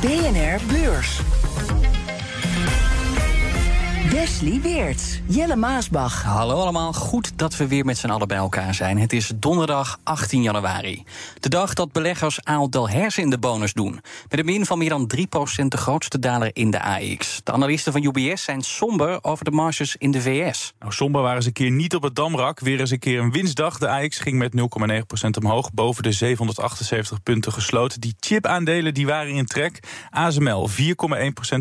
BNR Beurs. Wesley Weerts, Jelle Maasbach. Hallo allemaal, goed dat we weer met z'n allen bij elkaar zijn. Het is donderdag 18 januari. De dag dat beleggers Aal Delhaize in de bonus doen. Met een min van meer dan 3% de grootste daler in de AX. De analisten van UBS zijn somber over de marges in de VS. Nou, somber waren ze een keer niet op het damrak. Weer eens een keer een winstdag. De AX ging met 0,9% omhoog. Boven de 778 punten gesloten. Die chip-aandelen die waren in trek. ASML 4,1%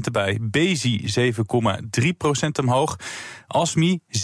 erbij. Bezi 7,3% omhoog. ASMI 7,7%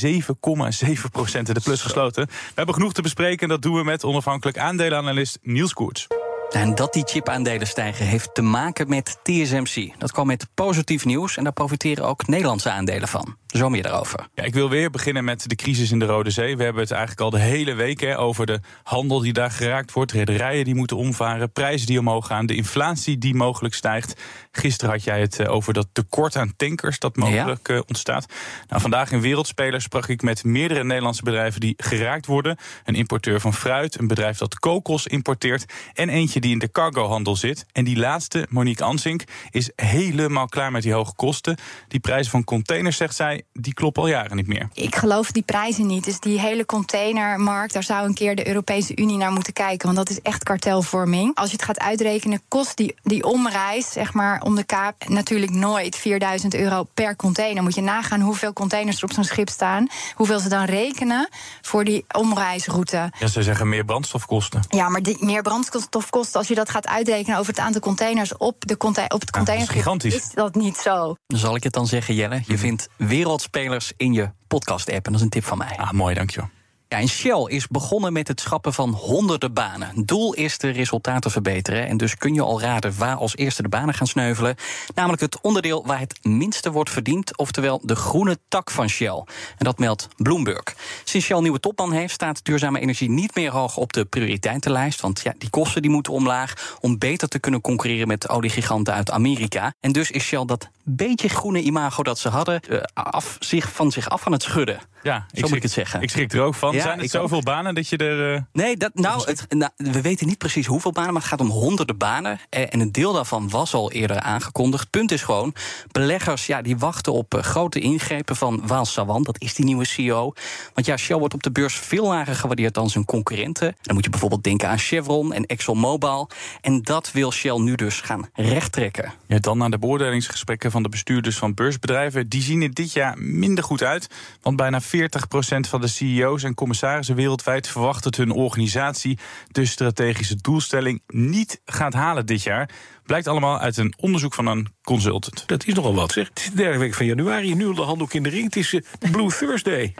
in de plus gesloten. We hebben genoeg te bespreken en dat doen we met onafhankelijk aandelenanalist Niels Koerts. En dat die chipaandelen stijgen heeft te maken met TSMC. Dat kwam met positief nieuws en daar profiteren ook Nederlandse aandelen van. Zo meer daarover. Ja, ik wil weer beginnen met de crisis in de Rode Zee. We hebben het eigenlijk al de hele week hè, over de handel die daar geraakt wordt, rederijen die moeten omvaren, prijzen die omhoog gaan, de inflatie die mogelijk stijgt. Gisteren had jij het eh, over dat tekort aan tankers dat mogelijk ja. ontstaat. Nou, vandaag in Wereldspelers sprak ik met meerdere Nederlandse bedrijven die geraakt worden. Een importeur van fruit, een bedrijf dat kokos importeert en eentje die in de cargohandel zit. En die laatste, Monique Ansink, is helemaal klaar met die hoge kosten. Die prijzen van containers, zegt zij, die kloppen al jaren niet meer. Ik geloof die prijzen niet. Dus die hele containermarkt, daar zou een keer de Europese Unie naar moeten kijken. Want dat is echt kartelvorming. Als je het gaat uitrekenen, kost die, die omreis, zeg maar, om de kaap natuurlijk nooit 4000 euro per container. Moet je nagaan hoeveel containers er op zo'n schip staan. Hoeveel ze dan rekenen voor die omreisroute. Ja, ze zeggen meer brandstofkosten. Ja, maar die, meer brandstofkosten, als je dat gaat uitrekenen over het aantal containers op, de container, op het containerschip, is, is dat niet zo. Zal ik het dan zeggen, Jelle? Je vindt wereldspelers in je podcast-app. En dat is een tip van mij. Ah, mooi, dankjewel. Ja, en Shell is begonnen met het schappen van honderden banen. Doel is de resultaten verbeteren. En dus kun je al raden waar als eerste de banen gaan sneuvelen. Namelijk het onderdeel waar het minste wordt verdiend. Oftewel de groene tak van Shell. En dat meldt Bloomberg. Sinds Shell nieuwe topman heeft, staat duurzame energie niet meer hoog op de prioriteitenlijst. Want ja, die kosten die moeten omlaag. Om beter te kunnen concurreren met oliegiganten uit Amerika. En dus is Shell dat beetje groene imago dat ze hadden. af, zich, van zich af aan het schudden. Ja, Zo moet ik het zeggen. Ik schrik er ook van. Ja, Zijn het zoveel ook. banen dat je er. Uh, nee, dat, nou, het, nou, we weten niet precies hoeveel banen, maar het gaat om honderden banen. En een deel daarvan was al eerder aangekondigd. Punt is gewoon: beleggers ja, die wachten op grote ingrepen van Waal Sawan. Dat is die nieuwe CEO. Want ja, Shell wordt op de beurs veel lager gewaardeerd dan zijn concurrenten. Dan moet je bijvoorbeeld denken aan Chevron en ExxonMobil. En dat wil Shell nu dus gaan rechttrekken. Ja, dan naar de beoordelingsgesprekken van de bestuurders van beursbedrijven. Die zien er dit jaar minder goed uit. Want bijna 40% van de CEO's en commissarissen wereldwijd verwacht dat hun organisatie de strategische doelstelling niet gaat halen dit jaar. Blijkt allemaal uit een onderzoek van een consultant. Dat is nogal wat, zeg. Het is de derde week van januari. Nu al de handdoek in de ring. Het is uh, Blue Thursday.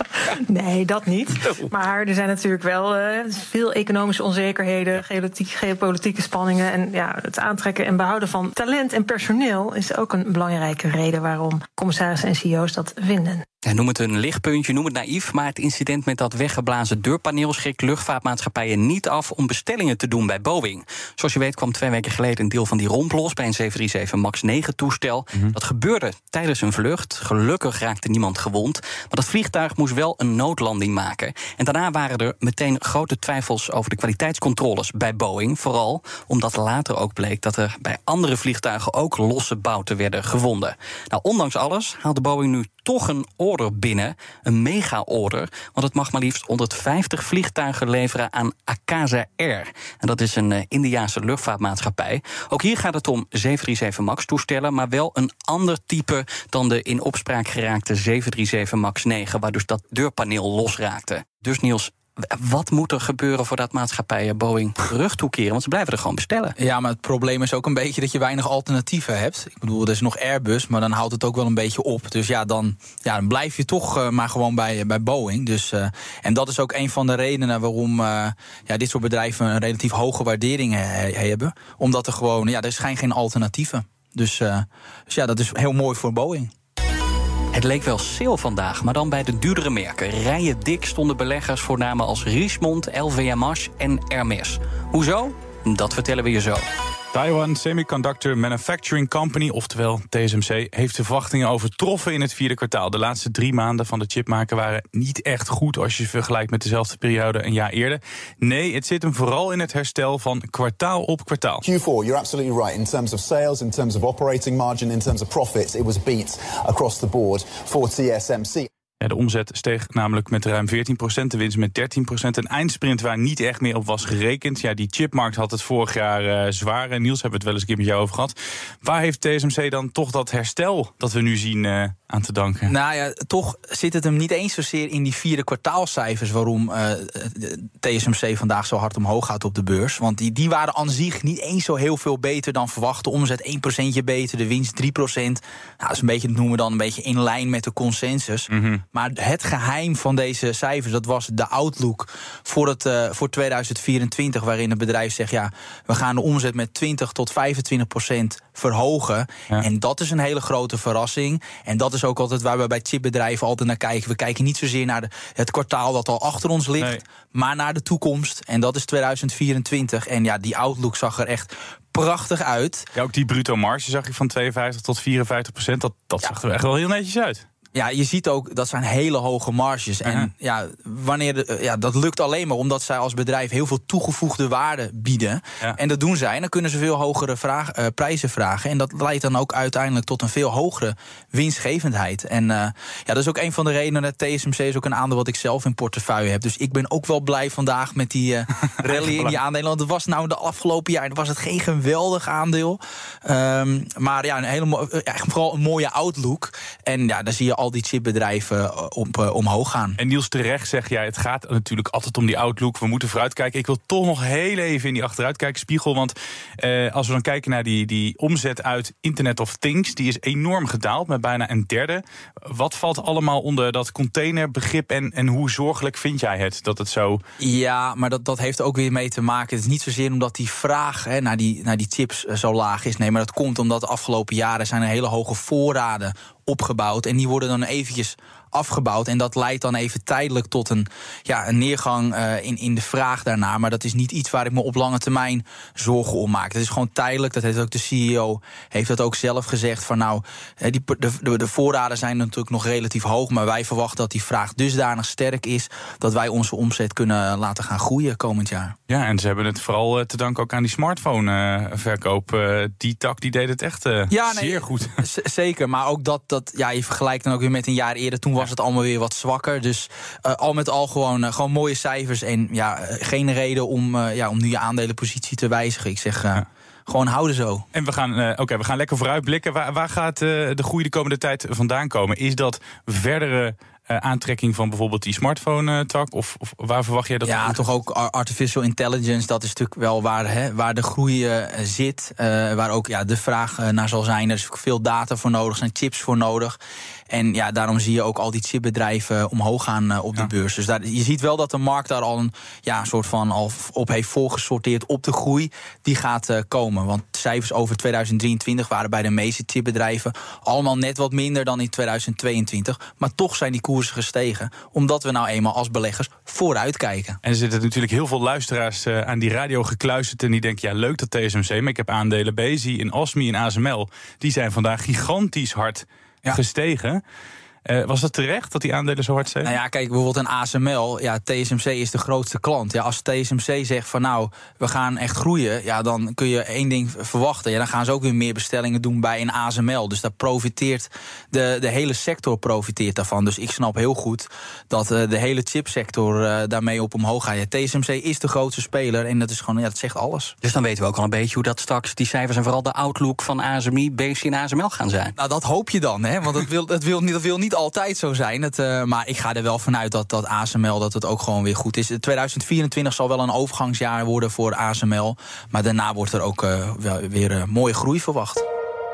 nee, dat niet. Maar er zijn natuurlijk wel uh, veel economische onzekerheden, geopolitieke spanningen. En ja, het aantrekken en behouden van talent en personeel is ook een belangrijke reden waarom commissarissen en CEO's dat vinden. Ja, noem het een lichtpuntje, noem het naïef, maar het incident met dat weggeblazen deurpaneel schrikt luchtvaartmaatschappijen niet af om bestellingen te doen bij Boeing. Zoals je weet kwam twee weken geleden een deel van die romp los bij een 737 MAX 9 toestel. Mm -hmm. Dat gebeurde tijdens een vlucht. Gelukkig raakte niemand gewond, maar dat vliegtuig moest wel een noodlanding maken. En daarna waren er meteen grote twijfels over de kwaliteitscontroles bij Boeing, vooral omdat later ook bleek dat er bij andere vliegtuigen ook losse bouten werden gevonden. Nou, ondanks alles haalde Boeing nu toch een order binnen, een mega-order. Want het mag maar liefst 150 vliegtuigen leveren aan Akasa Air. En dat is een uh, Indiaanse luchtvaartmaatschappij. Ook hier gaat het om 737 MAX-toestellen, maar wel een ander type dan de in opspraak geraakte 737 MAX 9, waar dus dat deurpaneel losraakte. Dus Niels, wat moet er gebeuren voordat maatschappijen Boeing rug toekeren? Want ze blijven er gewoon bestellen. Ja, maar het probleem is ook een beetje dat je weinig alternatieven hebt. Ik bedoel, er is nog Airbus, maar dan houdt het ook wel een beetje op. Dus ja, dan, ja, dan blijf je toch uh, maar gewoon bij, bij Boeing. Dus, uh, en dat is ook een van de redenen waarom ja, dit soort bedrijven een relatief hoge waardering he hebben. Omdat er gewoon, ja, er schijnt geen alternatieven. Dus, dus ja, dat is heel mooi voor Boeing. Het leek wel sale vandaag, maar dan bij de duurdere merken. Rijen dik stonden beleggers voor namen als Richemont, LVMH en Hermes. Hoezo? Dat vertellen we je zo. Taiwan Semiconductor Manufacturing Company, oftewel TSMC, heeft de verwachtingen overtroffen in het vierde kwartaal. De laatste drie maanden van de chipmaker waren niet echt goed als je vergelijkt met dezelfde periode een jaar eerder. Nee, het zit hem vooral in het herstel van kwartaal op kwartaal. Q4, you're absolutely right. In terms of sales, in terms of operating margin, in terms of profits, it was beat across the board for TSMC. De omzet steeg namelijk met ruim 14% de winst met 13% Een eindsprint waar niet echt meer op was gerekend. Ja, die chipmarkt had het vorig jaar uh, zwaar. Niels, hebben we het wel eens een keer met jou over gehad. Waar heeft TSMC dan toch dat herstel dat we nu zien uh, aan te danken? Nou ja, toch zit het hem niet eens zozeer in die vierde kwartaalcijfers... waarom uh, TSMC vandaag zo hard omhoog gaat op de beurs. Want die, die waren aan zich niet eens zo heel veel beter dan verwacht. De omzet 1% beter, de winst 3% Nou, dat is een beetje, dat noemen we dan een beetje in lijn met de consensus... Mm -hmm. Maar het geheim van deze cijfers, dat was de outlook voor, het, uh, voor 2024, waarin het bedrijf zegt: ja, we gaan de omzet met 20 tot 25 procent verhogen. Ja. En dat is een hele grote verrassing. En dat is ook altijd waar we bij chipbedrijven altijd naar kijken. We kijken niet zozeer naar de, het kwartaal dat al achter ons ligt, nee. maar naar de toekomst. En dat is 2024. En ja, die outlook zag er echt prachtig uit. Ja, ook die bruto marge zag je van 52 tot 54 procent. Dat, dat ja. zag er echt wel heel netjes uit. Ja, je ziet ook dat zijn hele hoge marges. En uh -huh. ja, wanneer de, ja, dat lukt alleen maar omdat zij als bedrijf heel veel toegevoegde waarde bieden. Ja. En dat doen zij. En dan kunnen ze veel hogere vraag, uh, prijzen vragen. En dat leidt dan ook uiteindelijk tot een veel hogere winstgevendheid. En uh, ja, dat is ook een van de redenen. Dat TSMC is ook een aandeel wat ik zelf in portefeuille heb. Dus ik ben ook wel blij vandaag met die uh, rally in die aandelen. Want het was nou de afgelopen jaar was het geen geweldig aandeel. Um, maar ja, een hele, ja, vooral een mooie outlook. En ja, dan zie je al die chipbedrijven op, uh, omhoog gaan. En Niels terecht zeg jij, het gaat natuurlijk altijd om die outlook. We moeten vooruitkijken. Ik wil toch nog heel even in die achteruitkijkspiegel. Want uh, als we dan kijken naar die, die omzet uit Internet of Things, die is enorm gedaald met bijna een derde. Wat valt allemaal onder dat containerbegrip en, en hoe zorgelijk vind jij het dat het zo. Ja, maar dat, dat heeft ook weer mee te maken. Het is niet zozeer omdat die vraag hè, naar, die, naar die chips zo laag is. Nee, maar dat komt omdat de afgelopen jaren zijn er hele hoge voorraden opgebouwd. En die worden dan eventjes afgebouwd. En dat leidt dan even tijdelijk tot een, ja, een neergang uh, in, in de vraag daarna. Maar dat is niet iets waar ik me op lange termijn zorgen om maak. Dat is gewoon tijdelijk. Dat heeft ook de CEO heeft dat ook zelf gezegd. Van nou, die, de, de, de voorraden zijn natuurlijk nog relatief hoog. Maar wij verwachten dat die vraag dusdanig sterk is. dat wij onze omzet kunnen laten gaan groeien komend jaar. Ja, en ze hebben het vooral te danken ook aan die smartphone-verkoop. Uh, die tak die deed het echt nee, zeer goed. Zeker, maar ook dat, dat ja, je vergelijkt dan ook weer met een jaar eerder. Toen was het allemaal weer wat zwakker. Dus uh, al met al gewoon, uh, gewoon mooie cijfers. En ja, geen reden om, ja, om nu je aandelenpositie te wijzigen. Ik zeg. Ja. Gewoon houden zo. En we gaan, okay, we gaan lekker vooruitblikken. Waar, waar gaat de groei de komende tijd vandaan komen? Is dat verdere uh, aantrekking van bijvoorbeeld die smartphone-tak? Of, of, waar verwacht jij dat? Ja, toch ook artificial intelligence. Dat is natuurlijk wel waar, hè, waar de groei uh, zit. Waar ook ja, de vraag naar zal zijn. Er is veel data voor nodig, er zijn chips voor nodig. En ja, daarom zie je ook al die chipbedrijven omhoog gaan op de ja. beurs. Dus daar, je ziet wel dat de markt daar al een ja, soort van al op heeft voorgesorteerd op de groei. Die gaat uh, komen. Want cijfers over 2023 waren bij de meeste chipbedrijven allemaal net wat minder dan in 2022. Maar toch zijn die koersen gestegen. Omdat we nou eenmaal als beleggers vooruit kijken. En er zitten natuurlijk heel veel luisteraars uh, aan die radio gekluisterd. En die denken, ja leuk dat TSMC, maar ik heb aandelen Bezi, in Osmi en ASML. Die zijn vandaag gigantisch hard ja. gestegen. Uh, was dat terecht dat die aandelen zo hard zijn? Nou ja, kijk, bijvoorbeeld een ASML. Ja, TSMC is de grootste klant. Ja, als TSMC zegt van nou, we gaan echt groeien. Ja, dan kun je één ding verwachten. Ja, dan gaan ze ook weer meer bestellingen doen bij een ASML. Dus daar profiteert de, de hele sector profiteert daarvan. Dus ik snap heel goed dat uh, de hele chipsector uh, daarmee op omhoog gaat. Ja, TSMC is de grootste speler en dat is gewoon, ja, dat zegt alles. Dus dan weten we ook al een beetje hoe dat straks die cijfers en vooral de outlook van ASMI, BC en ASML gaan zijn. Nou, dat hoop je dan, hè? Want dat wil, dat wil, niet, dat wil niet altijd zo zijn. Het, uh, maar ik ga er wel vanuit dat, dat ASML dat het ook gewoon weer goed is. 2024 zal wel een overgangsjaar worden voor ASML. Maar daarna wordt er ook uh, weer uh, mooie groei verwacht.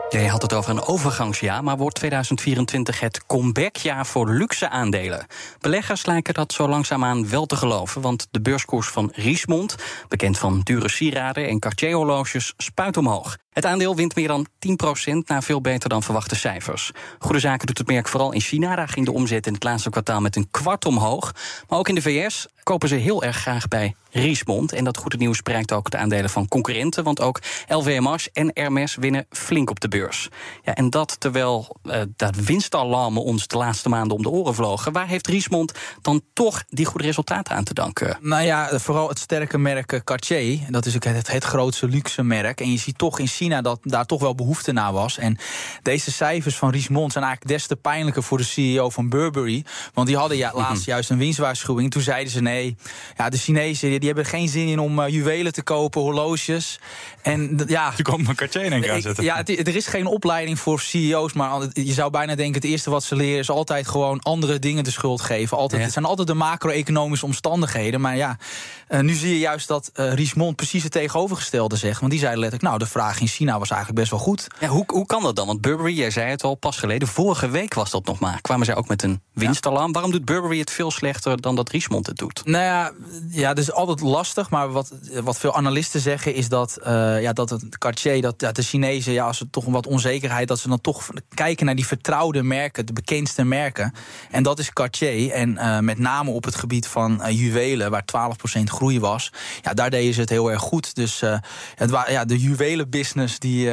Jij had het over een overgangsjaar, maar wordt 2024 het comebackjaar voor luxe aandelen? Beleggers lijken dat zo langzaamaan wel te geloven, want de beurskoers van Riesmond, bekend van dure sieraden en Cartier-horloges, spuit omhoog. Het aandeel wint meer dan 10% na veel beter dan verwachte cijfers. Goede zaken doet het merk vooral in China. Daar ging de omzet in het laatste kwartaal met een kwart omhoog. Maar ook in de VS kopen ze heel erg graag bij Riesmond. En dat goede nieuws bereikt ook de aandelen van concurrenten. Want ook LVMH en Hermes winnen flink op de beurs. Ja, en dat terwijl uh, dat winstalarmen ons de laatste maanden om de oren vlogen. Waar heeft Riesmond dan toch die goede resultaten aan te danken? Nou ja, vooral het sterke merk Cartier. Dat is ook het, het grootste luxe merk. En je ziet toch in China dat daar toch wel behoefte naar was. En deze cijfers van Riesmond zijn eigenlijk des te pijnlijker voor de CEO van Burberry. Want die hadden ja, laatst juist een winstwaarschuwing. Toen zeiden ze nee, ja, de Chinezen die hebben geen zin in om uh, juwelen te kopen, horloges. En ja, je komt een Cartier in aan zetten. Ja, het, er is geen opleiding voor CEO's, maar je zou bijna denken: het eerste wat ze leren is altijd gewoon andere dingen de schuld geven. Altijd, Het zijn altijd de macro-economische omstandigheden. Maar ja, uh, nu zie je juist dat uh, Riesmond precies het tegenovergestelde zegt. Want die zei letterlijk: nou, de vraag in China was eigenlijk best wel goed. Ja, hoe, hoe kan dat dan? Want Burberry, jij zei het al pas geleden, vorige week was dat nog maar. Kwamen zij ook met een winstalarm? Waarom doet Burberry het veel slechter dan dat Riesmond het doet? Nou ja, ja dat is altijd lastig. Maar wat, wat veel analisten zeggen is dat, uh, ja, dat het Cartier, dat, dat de Chinezen, ja, als er toch wat onzekerheid, dat ze dan toch kijken naar die vertrouwde merken, de bekendste merken. En dat is Cartier. En uh, met name op het gebied van uh, juwelen, waar 12% groei was, ja, daar deden ze het heel erg goed. Dus het, ja, de juwelenbusiness, die,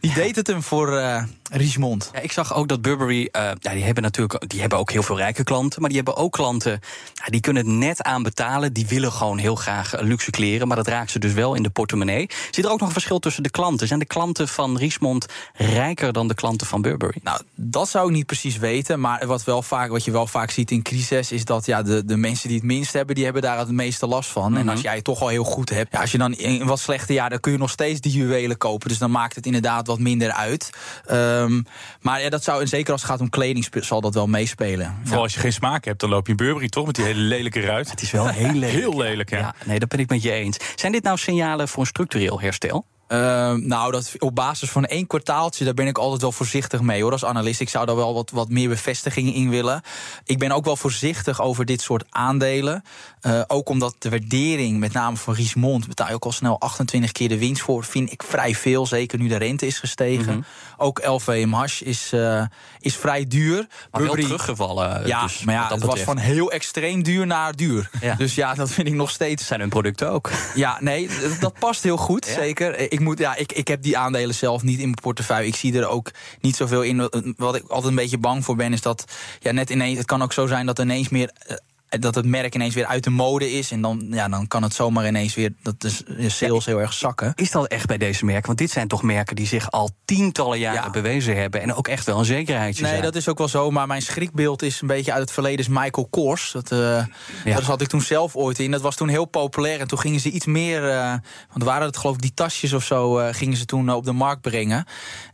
die deed het hem voor Richemond. Ja, ik zag ook dat Burberry, ja, die hebben natuurlijk die hebben ook heel veel rijke klanten, maar die hebben ook klanten die kunnen het net aan betalen. Die willen gewoon heel graag luxe kleren, maar dat raakt ze dus wel in de portemonnee. Zit er ook nog een verschil tussen de klanten? Zijn de klanten van Richemond rijker dan de klanten van Burberry? Nou, dat zou ik niet precies weten, maar wat, wel vaak, wat je wel vaak ziet in crisis is dat ja, de, de mensen die het minst hebben, die hebben daar het meeste last van. En als jij het toch al heel goed hebt, ja, als je dan in een wat slechte jaar, dan kun je nog steeds die juwelen kopen. Dus dan maakt het inderdaad wat minder uit. Um, maar ja, dat zou, en zeker als het gaat om kleding, zal dat wel meespelen. Vooral ja. als je geen smaak hebt, dan loop je Burberry toch met die hele lelijke ruit. Het is wel heel lelijk. heel lelijk, ja. ja. Nee, dat ben ik met je eens. Zijn dit nou signalen voor een structureel herstel? Uh, nou, dat op basis van één kwartaaltje, daar ben ik altijd wel voorzichtig mee hoor. Als analist. Ik zou daar wel wat, wat meer bevestiging in willen. Ik ben ook wel voorzichtig over dit soort aandelen. Uh, ook omdat de waardering, met name van Riesmond, betaal je ook al snel 28 keer de winst voor. Vind ik vrij veel. Zeker nu de rente is gestegen. Mm -hmm. Ook LVMH is, uh, is vrij duur. Maar Burberry, wel teruggevallen. Ja, dus maar ja, het was van heel extreem duur naar duur. Ja. Dus ja, dat vind ik nog steeds. Zijn hun producten ook? Ja, nee, dat past heel goed. Ja. Zeker. Ik, moet, ja, ik, ik heb die aandelen zelf niet in mijn portefeuille. Ik zie er ook niet zoveel in. Wat ik altijd een beetje bang voor ben, is dat ja, net ineens. Het kan ook zo zijn dat ineens meer dat het merk ineens weer uit de mode is. En dan, ja, dan kan het zomaar ineens weer dat de sales heel erg zakken. Is dat echt bij deze merken? Want dit zijn toch merken die zich al tientallen jaren ja. bewezen hebben. En ook echt wel een zekerheidje Nee, zijn. dat is ook wel zo. Maar mijn schrikbeeld is een beetje uit het verleden. Is Michael Kors. Dat, uh, ja. dat had ik toen zelf ooit in. Dat was toen heel populair. En toen gingen ze iets meer. Uh, want waren het geloof ik die tasjes of zo. Uh, gingen ze toen op de markt brengen.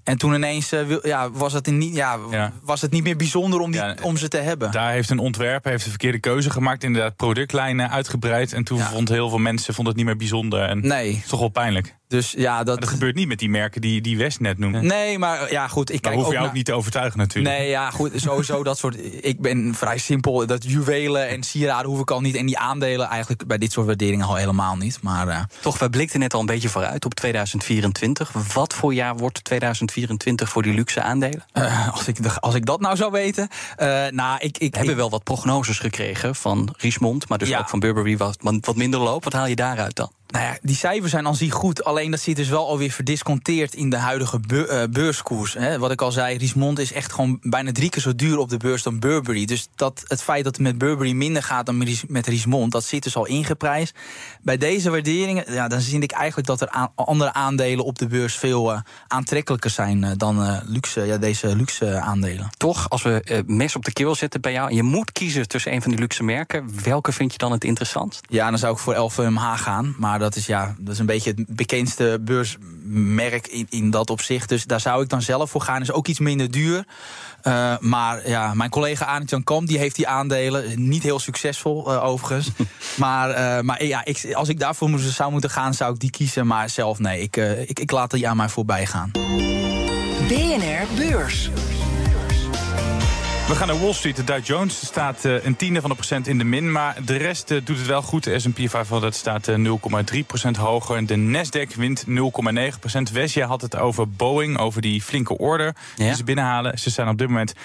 En toen ineens ja, was, het niet, ja, ja. was het niet meer bijzonder om, die, om ze te hebben. Daar heeft een ontwerper heeft de verkeerde keuze gemaakt. Inderdaad, productlijnen uitgebreid. En toen ja. vond heel veel mensen vond het niet meer bijzonder. En nee. Het is toch wel pijnlijk. Dus ja, dat... dat gebeurt niet met die merken die, die West net noemde. Nee, maar ja, goed. Ik kijk hoef je ook, ook niet te overtuigen natuurlijk. Nee, ja, goed. Sowieso dat soort... Ik ben vrij simpel. Dat juwelen en sieraden hoef ik al niet. En die aandelen eigenlijk bij dit soort waarderingen al helemaal niet. Maar, uh... Toch, we blikten net al een beetje vooruit op 2024. Wat voor jaar wordt 2024 voor die luxe aandelen? Uh, als, ik, als ik dat nou zou weten... Uh, nou, ik, ik, we hebben wel wat prognoses gekregen van Riesmond. Maar dus ja. ook van Burberry wat, wat minder loopt. Wat haal je daaruit dan? Nou ja, die cijfers zijn aan zich goed. Alleen dat zit dus wel alweer verdisconteerd in de huidige be uh, beurskoers. Hè. Wat ik al zei, Riesmond is echt gewoon bijna drie keer zo duur op de beurs dan Burberry. Dus dat, het feit dat het met Burberry minder gaat dan met Riesmond, dat zit dus al ingeprijsd. Bij deze waarderingen, ja, dan zie ik eigenlijk dat er andere aandelen op de beurs veel uh, aantrekkelijker zijn uh, dan luxe, ja, deze luxe aandelen. Toch, als we mes op de keel zetten bij jou je moet kiezen tussen een van die luxe merken, welke vind je dan het interessantst? Ja, dan zou ik voor LVMH gaan. Maar maar dat is, ja, dat is een beetje het bekendste beursmerk in, in dat opzicht. Dus daar zou ik dan zelf voor gaan. Is ook iets minder duur. Uh, maar ja, mijn collega Arend Jan Kamp die heeft die aandelen. Niet heel succesvol uh, overigens. maar uh, maar ja, ik, als ik daarvoor moest, zou moeten gaan, zou ik die kiezen. Maar zelf nee, ik, ik, ik laat die aan mij voorbij gaan. BNR Beurs. We gaan naar Wall Street. De Dow Jones staat uh, een tiende van de procent in de min. Maar de rest uh, doet het wel goed. De S&P 500 staat uh, 0,3 procent hoger. En de Nasdaq wint 0,9 procent. Wesja had het over Boeing, over die flinke order die ze binnenhalen. Ze staan op dit moment 3,5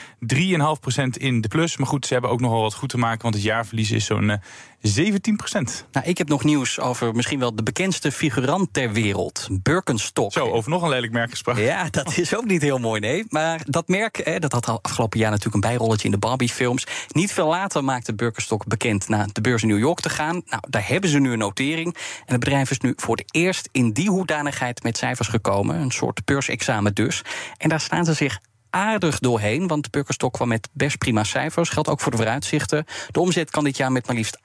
procent in de plus. Maar goed, ze hebben ook nogal wat goed te maken. Want het jaarverlies is zo'n 17 procent. Nou, ik heb nog nieuws over misschien wel de bekendste figurant ter wereld. Birkenstock. Zo, over nog een lelijk merk gesproken. Ja, dat is ook niet heel mooi, nee. Maar dat merk, dat had al afgelopen jaar natuurlijk een bijrolletje in de Barbie-films. Niet veel later maakte Birkenstock bekend naar de beurs in New York te gaan. Nou, daar hebben ze nu een notering. En het bedrijf is nu voor het eerst in die hoedanigheid met cijfers gekomen. Een soort beursexamen dus. En daar staan ze zich aardig doorheen. Want Birkenstock kwam met best prima cijfers. Geldt ook voor de vooruitzichten. De omzet kan dit jaar met maar liefst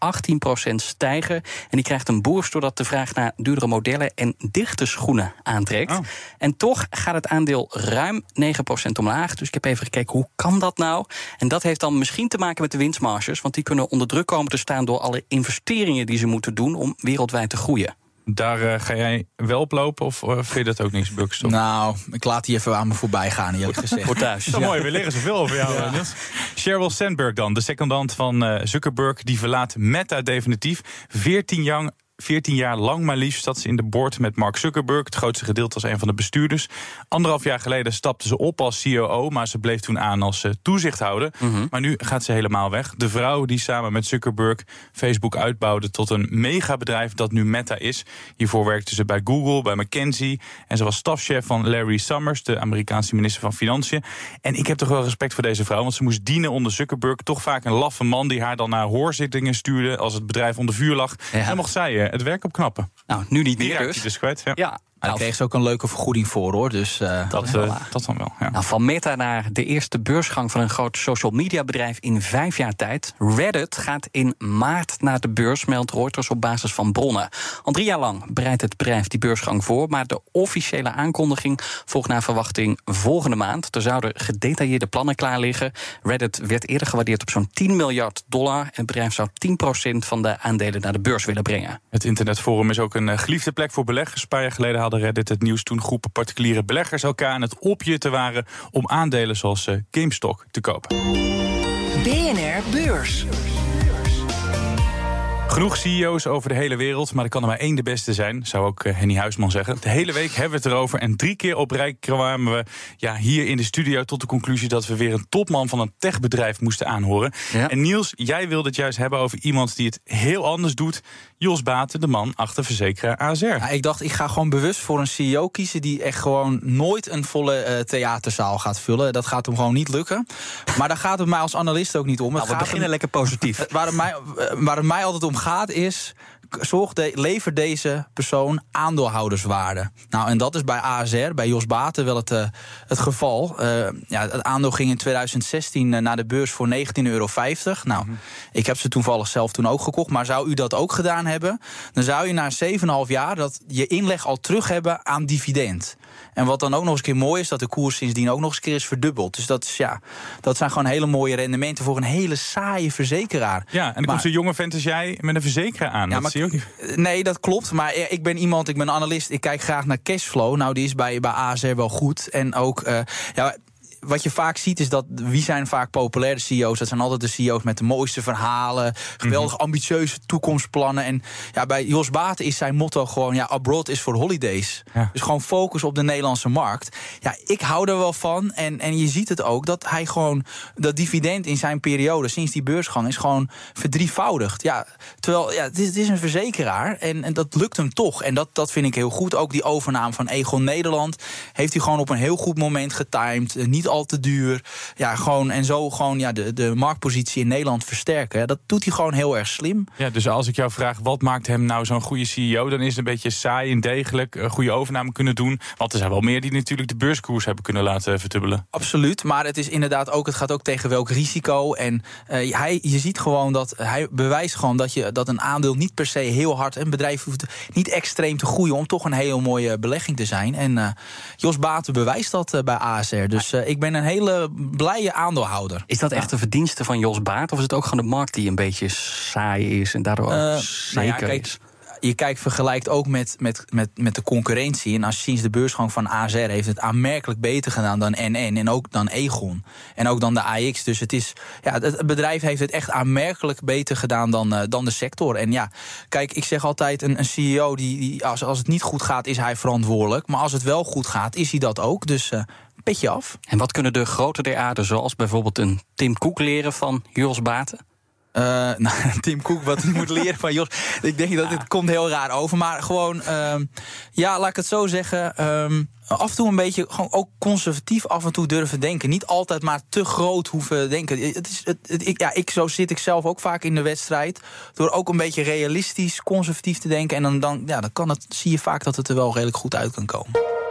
18% stijgen. En die krijgt een boost doordat de vraag naar duurdere modellen en dichte schoenen aantrekt. Oh. En toch gaat het aandeel ruim 9% omlaag. Dus ik heb even gekeken hoe kan dat nou? En dat heeft dan misschien te maken met de winstmarges. Want die kunnen onder druk komen te staan door alle investeringen die ze moeten doen om wereldwijd te groeien. Daar uh, ga jij wel op lopen of uh, vind je dat ook niks, Birkenstock? Nou, ik laat die even aan me voorbij gaan, eerlijk gezegd. Voor thuis. Zo ja. mooi, we leren zoveel over jou, ja. Niels. Sheryl Sandberg dan, de secondant van uh, Zuckerberg... die verlaat Meta definitief. 14 jaar 14 jaar lang maar liefst zat ze in de board met Mark Zuckerberg. Het grootste gedeelte als een van de bestuurders. Anderhalf jaar geleden stapte ze op als COO, maar ze bleef toen aan als uh, toezichthouder. Mm -hmm. Maar nu gaat ze helemaal weg. De vrouw die samen met Zuckerberg Facebook uitbouwde tot een megabedrijf dat nu Meta is. Hiervoor werkte ze bij Google, bij McKinsey. En ze was stafchef van Larry Summers, de Amerikaanse minister van Financiën. En ik heb toch wel respect voor deze vrouw, want ze moest dienen onder Zuckerberg. Toch vaak een laffe man die haar dan naar hoorzittingen stuurde als het bedrijf onder vuur lag. Ja. En mocht zij het werk opknappen. Nou, nu niet meer dus. dus kwijt, ja. ja. Daar nou, kreeg ze ook een leuke vergoeding voor hoor. Dus, uh, dat, uh, dat dan wel. Ja. Nou, van Meta naar de eerste beursgang van een groot social media bedrijf in vijf jaar tijd. Reddit gaat in maart naar de beurs, meldt Reuters op basis van bronnen. Al drie jaar lang bereidt het bedrijf die beursgang voor. Maar de officiële aankondiging volgt naar verwachting volgende maand. Er zouden gedetailleerde plannen klaar liggen. Reddit werd eerder gewaardeerd op zo'n 10 miljard dollar. En het bedrijf zou 10% van de aandelen naar de beurs willen brengen. Het internetforum is ook een geliefde plek voor beleggers. Een paar jaar geleden hadden Reddit het nieuws toen groepen particuliere beleggers elkaar aan het opjutten waren om aandelen zoals GameStop te kopen. BNR Beurs. Genoeg CEO's over de hele wereld, maar er kan er maar één de beste zijn, zou ook Henny Huisman zeggen. De hele week hebben we het erover en drie keer op rij kwamen we ja, hier in de studio tot de conclusie dat we weer een topman van een techbedrijf moesten aanhoren. Ja. En Niels, jij wilde het juist hebben over iemand die het heel anders doet. Jos Baten, de man achter verzekeraar ASR. Ja, ik dacht, ik ga gewoon bewust voor een CEO kiezen die echt gewoon nooit een volle uh, theaterzaal gaat vullen. Dat gaat hem gewoon niet lukken. Maar daar gaat het mij als analist ook niet om. Nou, we beginnen hem, lekker positief. Waar het, mij, waar het mij altijd om gaat is zorg de, levert deze persoon aandeelhouderswaarde. Nou, en dat is bij ASR, bij Jos Baten, wel het, uh, het geval. Uh, ja, het aandeel ging in 2016 uh, naar de beurs voor 19,50 euro. Nou, mm -hmm. ik heb ze toevallig zelf toen ook gekocht. Maar zou u dat ook gedaan hebben, dan zou je na 7,5 jaar dat je inleg al terug hebben aan dividend. En wat dan ook nog eens een keer mooi is, dat de koers sindsdien ook nog eens een keer is verdubbeld. Dus dat, is, ja, dat zijn gewoon hele mooie rendementen voor een hele saaie verzekeraar. Ja, en dan komt zo'n jonge vent als jij met een verzekeraar aan. Ja, maar, ook niet. Nee, dat klopt. Maar ik ben iemand, ik ben analist, ik kijk graag naar cashflow. Nou, die is bij, bij ASR wel goed. En ook, uh, ja, wat je vaak ziet is dat wie zijn vaak populaire CEO's? Dat zijn altijd de CEO's met de mooiste verhalen, geweldig mm -hmm. ambitieuze toekomstplannen. En ja, bij Jos Baten is zijn motto gewoon: ja, abroad is voor holidays. Ja. Dus gewoon focus op de Nederlandse markt. Ja, ik hou er wel van. En, en je ziet het ook dat hij gewoon dat dividend in zijn periode sinds die beursgang is gewoon verdrievoudigd. Ja, terwijl ja, het is, het is een verzekeraar en, en dat lukt hem toch. En dat, dat vind ik heel goed. Ook die overname van Egon Nederland heeft hij gewoon op een heel goed moment getimed. Niet niet al te duur. Ja, gewoon, en zo gewoon ja, de, de marktpositie in Nederland versterken. Dat doet hij gewoon heel erg slim. Ja, dus als ik jou vraag, wat maakt hem nou zo'n goede CEO... dan is het een beetje saai en degelijk, een goede overname kunnen doen. Want er zijn wel meer die natuurlijk de beurskoers hebben kunnen laten vertubbelen. Absoluut, maar het is inderdaad ook, het gaat ook tegen welk risico. En uh, hij, je ziet gewoon dat hij bewijst gewoon dat, je, dat een aandeel niet per se heel hard... een bedrijf hoeft niet extreem te groeien om toch een heel mooie belegging te zijn. En uh, Jos Baten bewijst dat uh, bij ASR. Dus ik ben een hele blije aandeelhouder. Is dat echt de verdienste van Jos Baat? Of is het ook gewoon de markt die een beetje saai is en daardoor ook zeker nou ja, kijk, is? je kijkt, vergelijkt ook met, met, met, met de concurrentie. En als sinds de beursgang van AZR heeft het aanmerkelijk beter gedaan dan NN en ook dan Egon. En ook dan de AX. Dus het, is, ja, het bedrijf heeft het echt aanmerkelijk beter gedaan dan, uh, dan de sector. En ja, kijk, ik zeg altijd: een, een CEO, die, die, als, als het niet goed gaat, is hij verantwoordelijk. Maar als het wel goed gaat, is hij dat ook. Dus. Uh, petje af. En wat kunnen de grote der aarde, zoals bijvoorbeeld een Tim Cook, leren van Jos Baten? Uh, nou, Tim Cook, wat hij moet leren van Jos. Ik denk dat het komt heel raar over. Maar gewoon, uh, ja, laat ik het zo zeggen. Um, af en toe een beetje gewoon ook conservatief af en toe durven denken. Niet altijd maar te groot hoeven denken. Het is, het, het, ik, ja, ik, zo zit ik zelf ook vaak in de wedstrijd. Door ook een beetje realistisch, conservatief te denken. En dan, dan, ja, dan kan het, zie je vaak dat het er wel redelijk goed uit kan komen.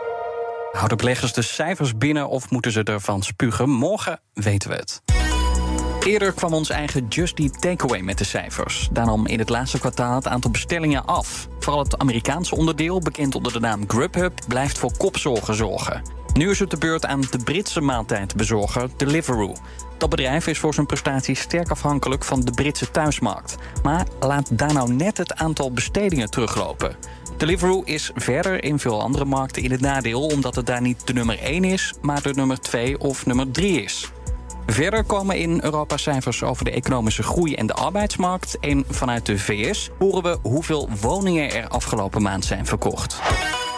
Houden beleggers de cijfers binnen of moeten ze ervan spugen? Morgen weten we het. Eerder kwam ons eigen Just Eat Takeaway met de cijfers. Daar nam in het laatste kwartaal het aantal bestellingen af. Vooral het Amerikaanse onderdeel, bekend onder de naam Grubhub, blijft voor kopzorgen zorgen. Nu is het de beurt aan de Britse maaltijdbezorger Deliveroo. Dat bedrijf is voor zijn prestaties sterk afhankelijk van de Britse thuismarkt. Maar laat daar nou net het aantal bestedingen teruglopen. Deliveroo is verder in veel andere markten in het nadeel... omdat het daar niet de nummer 1 is, maar de nummer 2 of nummer 3 is. Verder komen in Europa cijfers over de economische groei en de arbeidsmarkt. En vanuit de VS horen we hoeveel woningen er afgelopen maand zijn verkocht.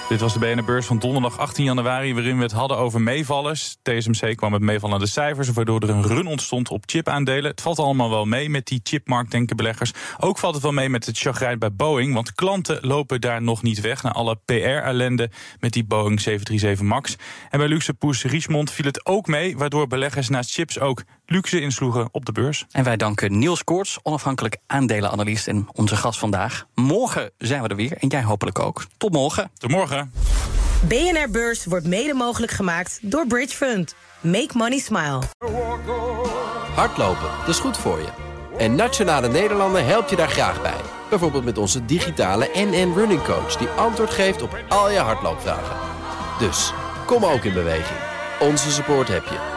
Dit was de BNR-beurs van donderdag 18 januari, waarin we het hadden over meevallers. TSMC kwam met meevallende cijfers, waardoor er een run ontstond op chipaandelen. Het valt allemaal wel mee met die chipmarkt, denken beleggers. Ook valt het wel mee met het chagrijn bij Boeing, want klanten lopen daar nog niet weg... na alle PR-ellende met die Boeing 737 MAX. En bij luxe poes Richemont viel het ook mee, waardoor beleggers naast chips ook luxe insloegen op de beurs. En wij danken Niels Koorts, onafhankelijk aandelenanalist en onze gast vandaag. Morgen zijn we er weer en jij hopelijk ook. Tot morgen. Tot morgen. BNR Beurs wordt mede mogelijk gemaakt door Bridge Fund. Make money smile. Hardlopen, dat is goed voor je. En Nationale Nederlanden helpt je daar graag bij. Bijvoorbeeld met onze digitale NN Running Coach... die antwoord geeft op al je hardloopvragen. Dus, kom ook in beweging. Onze support heb je.